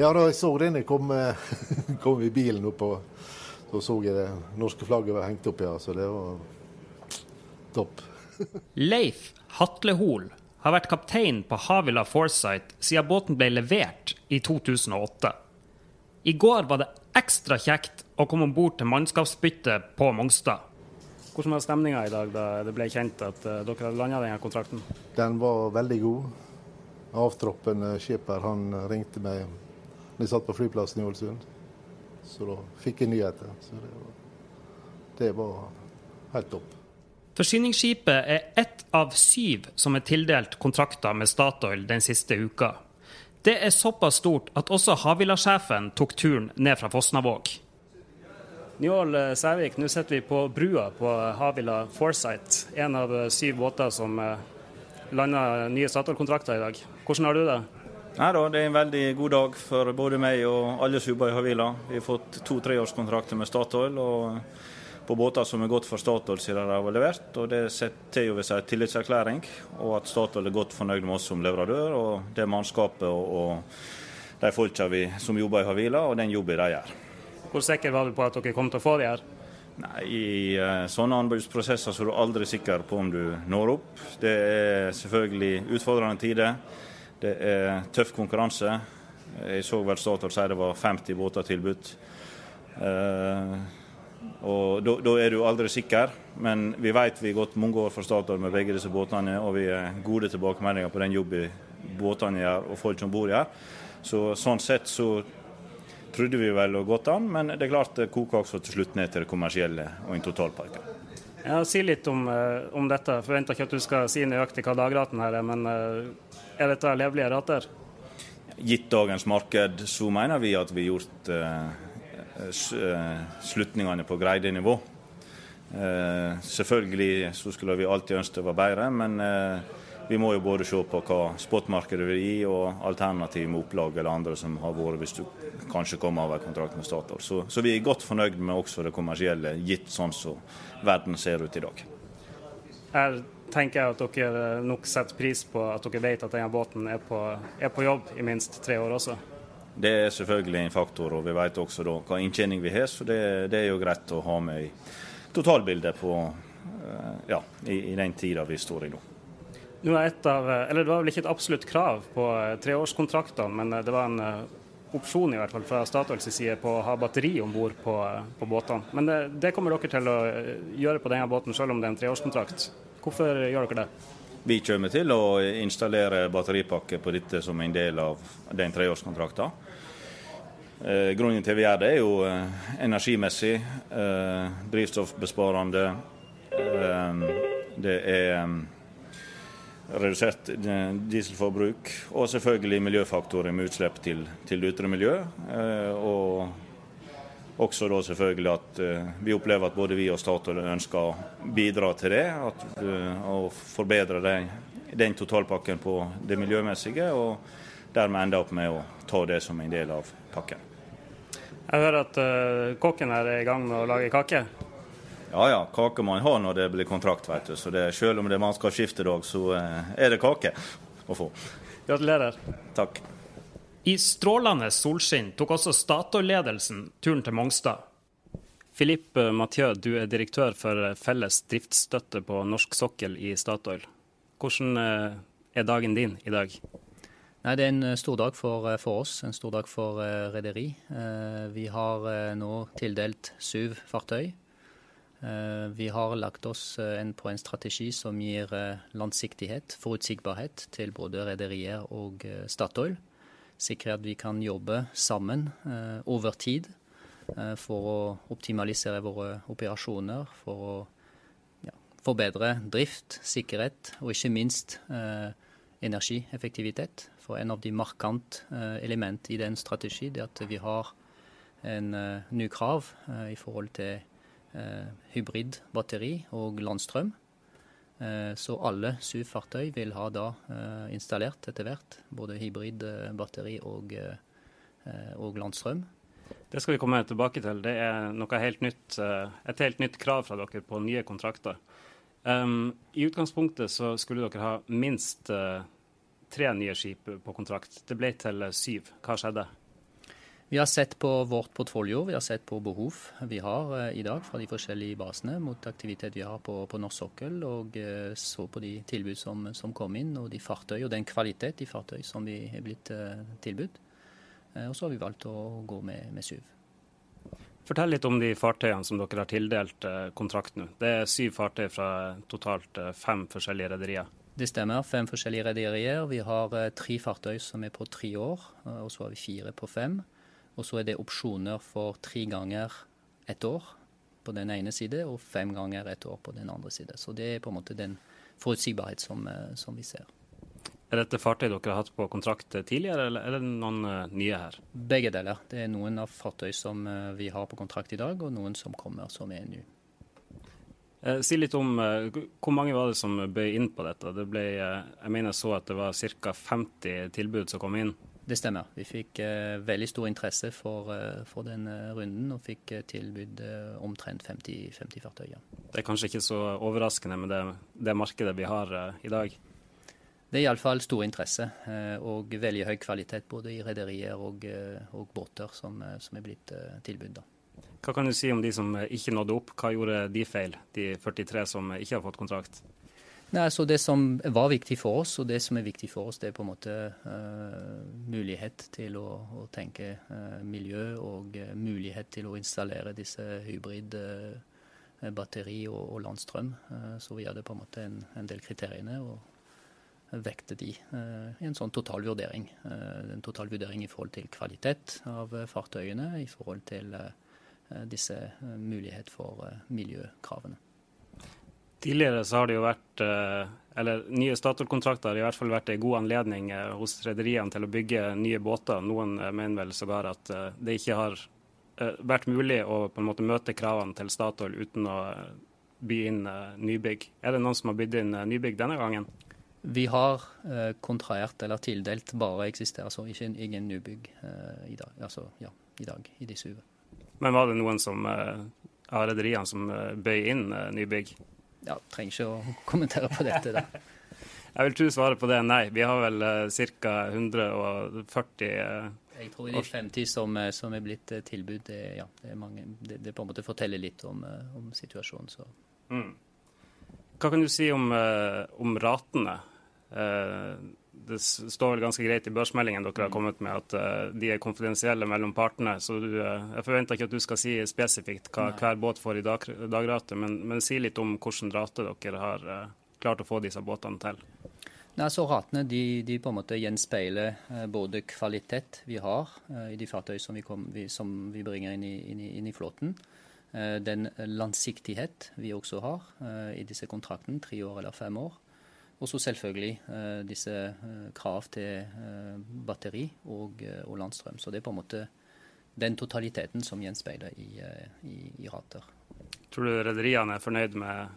Ja, da jeg så den jeg kom, kom i bilen oppå, så så jeg det norske flagget var hengt opp, ja. Så det var topp. Leif Hatlehol har vært kaptein på Havila Foresight siden båten ble levert i 2008. I går var det ekstra kjekt å komme om bord til mannskapsbytte på Mongstad. Hvordan var stemninga i dag da det ble kjent at uh, dere hadde landa denne kontrakten? Den var veldig god. Avtroppende skipper han ringte meg jeg satt på flyplassen i Ålesund. Så da fikk jeg nyheter. Så det var, det var helt topp. Forsyningsskipet er ett av syv som er tildelt kontrakter med Statoil den siste uka. Det er såpass stort at også Havila-sjefen tok turen ned fra Fosnavåg. Njål eh, Sævik, nå sitter vi på brua på Havila Foresight, en av eh, syv båter som eh, landa nye Statoil-kontrakter i dag. Hvordan har du det? Nei da, Det er en veldig god dag for både meg og alle som jobber i Havila. Vi har fått to treårskontrakter med Statoil og på båter som er godt for Statoil siden de har levert. og Det setter jo ved seg tillitserklæring, og at Statoil er godt fornøyd med oss som leverandør. og Det mannskapet og, og de folka som jobber i Havila, og den jobben de gjør. Hvor sikker var du på at dere kom til å få de her? Nei, I uh, sånne anbudsprosesser så er du aldri sikker på om du når opp. Det er selvfølgelig utfordrende tider. Det er tøff konkurranse. Jeg så vel Statoil si det var 50 båter tilbudt. Eh, og Da er du aldri sikker, men vi vet vi har gått mange år for Statoil med begge disse båtene, og vi er gode tilbakemeldinger på den jobben båtene gjør og folk som bor her. Så Sånn sett så trodde vi vel lå godt an, men det er klart det koker også til slutt ned til det kommersielle og en totalpark. Ja, si litt om, eh, om dette. Jeg forventer ikke at du skal si nøyaktig hva dagraten her er, men eh, er dette levelige rater? Gitt dagens marked så mener vi at vi har gjort uh, slutningene på greide nivå. Uh, selvfølgelig så skulle vi alltid ønske det var bedre, men uh, vi må jo både se på hva spotmarkedet vil gi, og alternativ med opplag eller andre som har vært hvis du kanskje kommer av en kontrakt med Statoil. Så, så, vi er godt fornøyd med også det kommersielle, gitt sånn som verden ser ut i dag. Her tenker jeg at dere nok setter pris på at dere vet at denne båten er på, er på jobb i minst tre år også? Det er selvfølgelig en faktor, og vi vet også da hva inntjening vi har. Så det, det, er jo greit å ha med i totalbildet på, eh, ja, i, i den tida vi står i nå. Av, eller Det var vel ikke et absolutt krav på eh, treårskontraktene, men eh, det var en eh, opsjon i hvert fall fra Statoils side på å ha batteri om bord på, på, båtene. Men det, det, kommer dere til å gjøre på denne båten, selv om det er en treårskontrakt. Hvorfor gjør dere det? Vi kommer til å installere batteripakke på dette som en del av den treårskontrakten. Eh, grunnen til vi gjør det, er jo eh, energimessig, eh, drivstoffbesparende. det er redusert eh, dieselforbruk, og selvfølgelig miljøfaktorer med utslipp til, til det ytre miljø. Eh, og også da selvfølgelig at eh, vi opplever at både vi og Statoil ønsker å bidra til det. At, og forbedre den, den totalpakken på det miljømessige, og dermed ende opp med å ta det som en del av pakken. Jeg hører at kokken er i gang med å lage kake. Ja ja, kake man har når det blir kontrakt, vet du. Så det, selv om det er dag, så eh, er det kake å få. Gratulerer. Takk. I strålende solskinn tok også Statoil-ledelsen turen til Mongstad. Filippe Mathieu, du er direktør for felles driftsstøtte på norsk sokkel i Statoil. Hvordan eh, er dagen din i dag? Nei, Det er en stor dag for, eh, for oss, en stor dag for rederi. Vi har nå tildelt syv fartøy. Eh, vi har lagt oss eh, på en strategi som gir landsiktighet, langsiktighet, forutsigbarhet til både rederier og Statoil. Sikre at vi kan jobbe sammen over tid for å optimalisere våre operasjoner. For å ja, forbedre drift, sikkerhet og ikke minst energieffektivitet. For en av de markante elementene i den strategien er at vi har en ny krav i forhold til Eh, hybridbatteri og landstrøm. Eh, så alle syv fartøy vil ha da eh, installert etter hvert både hybridbatteri og, og landstrøm. Det skal vi komme tilbake til. Det er noe helt nytt, et helt nytt krav fra dere på nye kontrakter. Um, I utgangspunktet så skulle dere ha minst tre nye skip på kontrakt. Det ble til syv. Hva skjedde? Vi har sett på vårt portfolio, vi har sett på behov vi har eh, i dag fra de forskjellige basene mot aktivitet vi har på, på norsk sokkel, og eh, så på de tilbud som, som, kom inn, og de fartøy og den kvalitet i fartøy som vi er blitt uh, tilbudt. Og så har vi valgt å gå med, med syv. Fortell litt om de fartøyene som dere har tildelt kontrakt nå. Det er syv fartøy fra totalt fem forskjellige rederier. Det stemmer. Fem forskjellige rederier. Vi har tre fartøy som er på tre år, og så har vi fire på fem. Og så er det opsjoner for tre ganger ett år på den ene side, og fem ganger ett år på den andre side. Så det er på en måte den forutsigbarhet som, eh, som vi ser. Er dette fartøy dere har hatt på kontrakt tidligere, eller er det noen uh, nye her? Begge deler. Det er noen av fartøy som uh, vi har på kontrakt i dag, og noen som kommer som er nye. Si litt om hvor mange var det som bøy inn på dette. Det ble, jeg mener så at det var ca. 50 tilbud som kom inn. Det stemmer. Vi fikk eh, veldig stor interesse for, eh, for den eh, runden, og fikk tilbud omtrent 50, 50 fartøy. Det er kanskje ikke så overraskende med det, det markedet vi har i dag? Det er iallfall stor interesse og veldig høy kvalitet både i rederier og, og, båter som, som er blitt tilbudt. Hva kan du si om de som ikke nådde opp? Hva gjorde de feil, de 43 som ikke har fått kontrakt? Nei, så Det som var viktig for oss, og det som er viktig for oss, det er på en måte uh, mulighet til å, å tenke uh, miljø og uh, mulighet til å installere disse hybridbatteri og, og, landstrøm. så vi hadde på en måte en, en del kriteriene og vekte de i en sånn totalvurdering. en totalvurdering i forhold til kvalitet av fartøyene, i forhold til disse mulighet for miljøkravene. Tidligere så har det jo vært, eh, eller nye Statoil-kontrakter har i hvert fall vært en god anledning eh, hos rederiene til å bygge nye båter. Noen eh, mener vel sågar at det ikke har vært mulig å på en måte møte kravene til Statoil uten å by inn nybygg. Er det noen som har bydd inn nybygg denne gangen? Vi har kontrahert eller tildelt bare eksisterer, så ikke ingen nybygg i dag. Altså, ja, i dag, i disse ukene. Men var det noen som, av rederiene som bøy inn nybygg? Ja, trenger ikke å kommentere på dette. da. Jeg vil tro svaret på det er nei. Vi har vel uh, ca. 140 uh, Jeg tror de 50 som, eh, som er blitt uh, tilbud, det, ja, det, er mange, det, det, på en måte forteller litt om, uh, om situasjonen. Så. Mm. Hva kan du si om, om ratene? Det står vel ganske greit i børsmeldingen dere har mm. kommet med, at uh, de er konfidensielle mellom partene. Så du, uh, jeg forventer ikke at du skal si spesifikt hva Nei. hver båt får i dag, dagrate, men, men, si litt om hvilken rate dere har uh, klart å få disse båtene til. Nei, så Ratene de, de på en måte gjenspeiler både kvalitet vi har i de fartøy som vi, kom, vi, som vi bringer inn i, inn, i, inn i, flåten. den langsiktighet vi også har i disse kontraktene, tre år eller fem år. Og så selvfølgelig eh, disse eh, krav til eh, batteri og, og, landstrøm. Så det er på en måte den totaliteten som gjenspeiler i, i, i rater. Tror du rederiene er fornøyd med,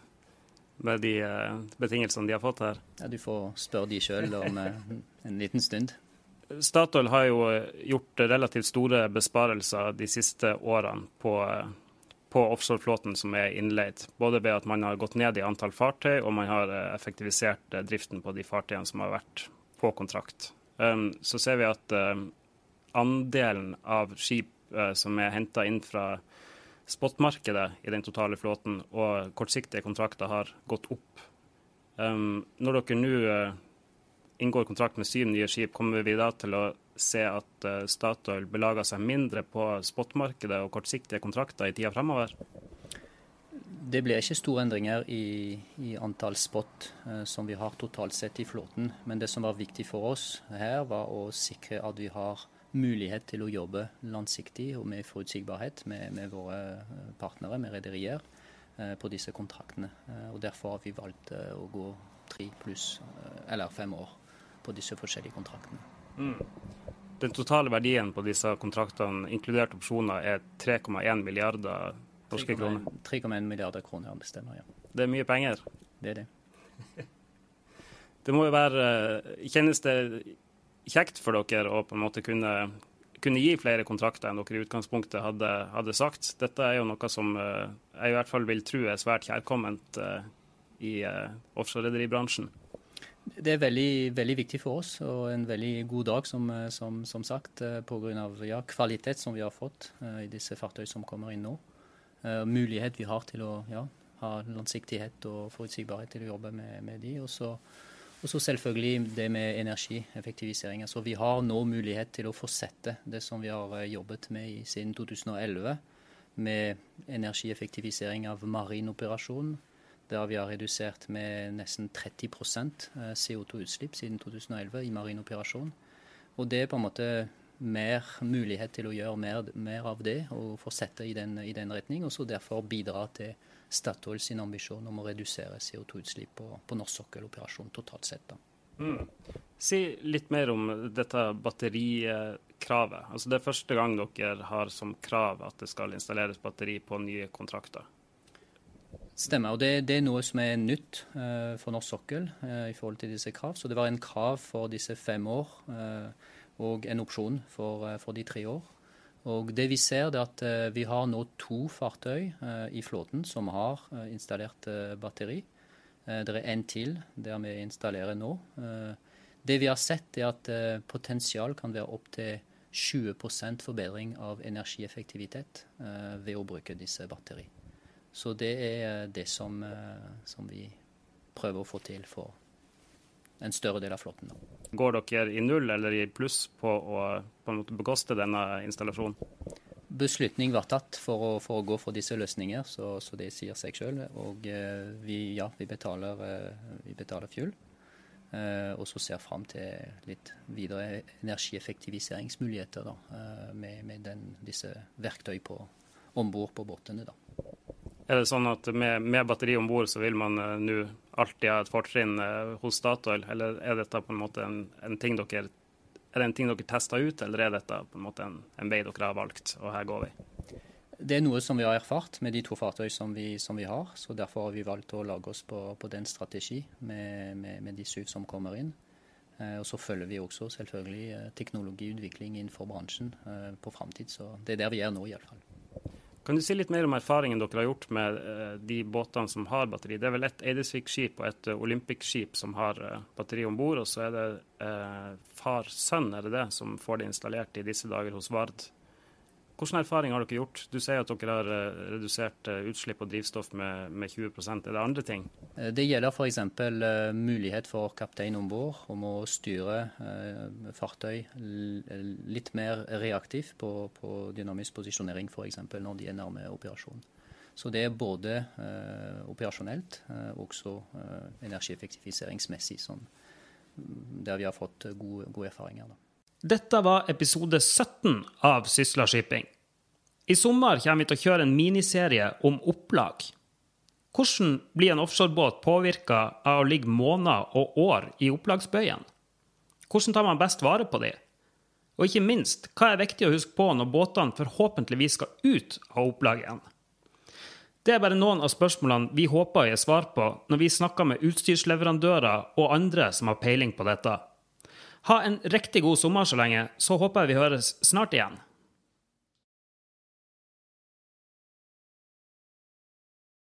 med, de betingelsene de har fått her? Ja, Du får spørre de sjøl om en liten stund. Statoil har jo gjort relativt store besparelser de siste årene på på offshoreflåten som er innleid. Både ved at man har gått ned i antall fartøy, og man har eh, effektivisert eh, driften på de fartøyene som har vært på kontrakt. Um, så ser vi at um, andelen av skip som er henta inn fra spotmarkedet i den totale flåten, og kortsiktige kontrakter har gått opp. Um, når dere nå inngår kontrakt med syv nye skip, kommer vi da til å se at uh, Statoil belager seg mindre på spotmarkedet og kortsiktige kontrakter i tida fremover? Det blir ikke store endringer i, i antall spot eh, som vi har totalt sett i flåten. Men det som var viktig for oss her, var å sikre at vi har mulighet til å jobbe langsiktig og med forutsigbarhet med, med våre eh, partnere, med rederier, eh, på disse kontraktene. og Derfor har vi valgt å gå tre pluss eller fem år på disse forskjellige kontraktene. Mm. Den totale verdien på disse kontraktene, inkludert opsjoner, er 3,1 milliarder norske kroner. 3,1 milliarder kroner, ja, det stemmer. ja. Det er mye penger? Det er det. det må jo være Kjennes det kjekt for dere å på en måte kunne, kunne gi flere kontrakter enn dere i utgangspunktet hadde, hadde, sagt? Dette er jo noe som eh, jeg i hvert fall vil tro er svært kjærkomment eh, i offshorerederbransjen. Det er veldig, veldig, viktig for oss, og en veldig god dag, som, som, som sagt, pga. Ja, kvalitet som vi har fått i disse fartøy som kommer inn nå. Mulighet vi har til å ja, ha langsiktighet og forutsigbarhet til å jobbe med, med de. Og så, selvfølgelig det med energieffektivisering. Altså, vi har nå mulighet til å fortsette det som vi har jobbet med siden 2011, med energieffektivisering av marinoperasjonen der vi har redusert med nesten 30 eh, CO2-utslipp siden 2011 i marin operasjon. Og det er på en måte mer mulighet til å gjøre mer, mer av det og fortsette i den, i den retning. Og så derfor bidra til Statoil sin ambisjon om å redusere CO2-utslipp på, på norsk sokkeloperasjon totalt sett. Mm. Si litt mer om dette batterikravet. Altså Det er første gang dere har som krav at det skal installeres batteri på nye kontrakter. Stemmer. og det, det, er noe som er nytt uh, for norsk sokkel uh, i forhold til disse krav. Så det var en krav for disse fem år uh, og en opsjon for, for, de tre år. Og det vi ser, er at vi har nå to fartøy i flåten som har installert batteri. det er en til der vi installerer nå. det vi har sett, er at potensial kan være opptil 20% forbedring av energieffektivitet ved å bruke disse batteriene. Så det er det som, eh, som, vi prøver å få til for en større del av flåten. Går dere i null eller i pluss på å på bekoste denne installasjonen? Beslutning var tatt for å, for å gå for disse løsninger, så, så det sier seg selv. Og eh, vi, ja, vi betaler, eh, vi betaler fuel. og så ser fram til litt videre energieffektiviseringsmuligheter da, med, med den, disse verktøy om bord på båtene. da. Er det sånn at med, med batteri om bord så vil man uh, nå alltid ha et fortrinn uh, hos Statoil, eller er dette på en måte en, en ting dere er det en ting dere tester ut, eller er dette på en måte en, en vei dere har valgt, og her går vi? Det er noe som vi har erfart med de to fartøy som vi, som vi har. så Derfor har vi valgt å lage oss på, på den strategi med, med, med, de syv som kommer inn. Eh, og Så følger vi også selvfølgelig eh, teknologiutvikling innenfor bransjen eh, på framtid. Så det er der vi er nå, iallfall. Kan du si litt mer om erfaringen dere har gjort med uh, de båtene som har batteri? Det er vel et Eidesvik-skip og et uh, Olympic-skip som har uh, batteri om bord, og så er det far-sønn, er det det, som får det installert i disse dager hos Vard. Hvilken erfaring har dere gjort? Du sier at dere har eh, redusert eh, utslipp og drivstoff med, med 20 Er det andre ting? Eh, det gjelder f.eks. mulighet for kaptein om bord om å styre fartøy litt mer reaktivt på, på dynamisk posisjonering f.eks. når de er nærme operasjon. Så det er både operasjonelt og også energieffektiviseringsmessig, sånn, der vi har fått gode, gode erfaringer. Da. Dette var episode 17 av Sysla Shipping. I sommer kommer vi til å kjøre en miniserie om opplag. Hvordan blir en offshorebåt påvirka av å ligge måneder og år i opplagsbøyen? Hvordan tar man best vare på de? Og ikke minst, hva er viktig å huske på når båtene forhåpentligvis skal ut av opplag igjen? Det er bare noen av spørsmålene vi håper å gi svar på når vi snakker med utstyrsleverandører og andre som har peiling på dette. Ha en riktig god sommer så lenge, så håper jeg vi høres snart igjen.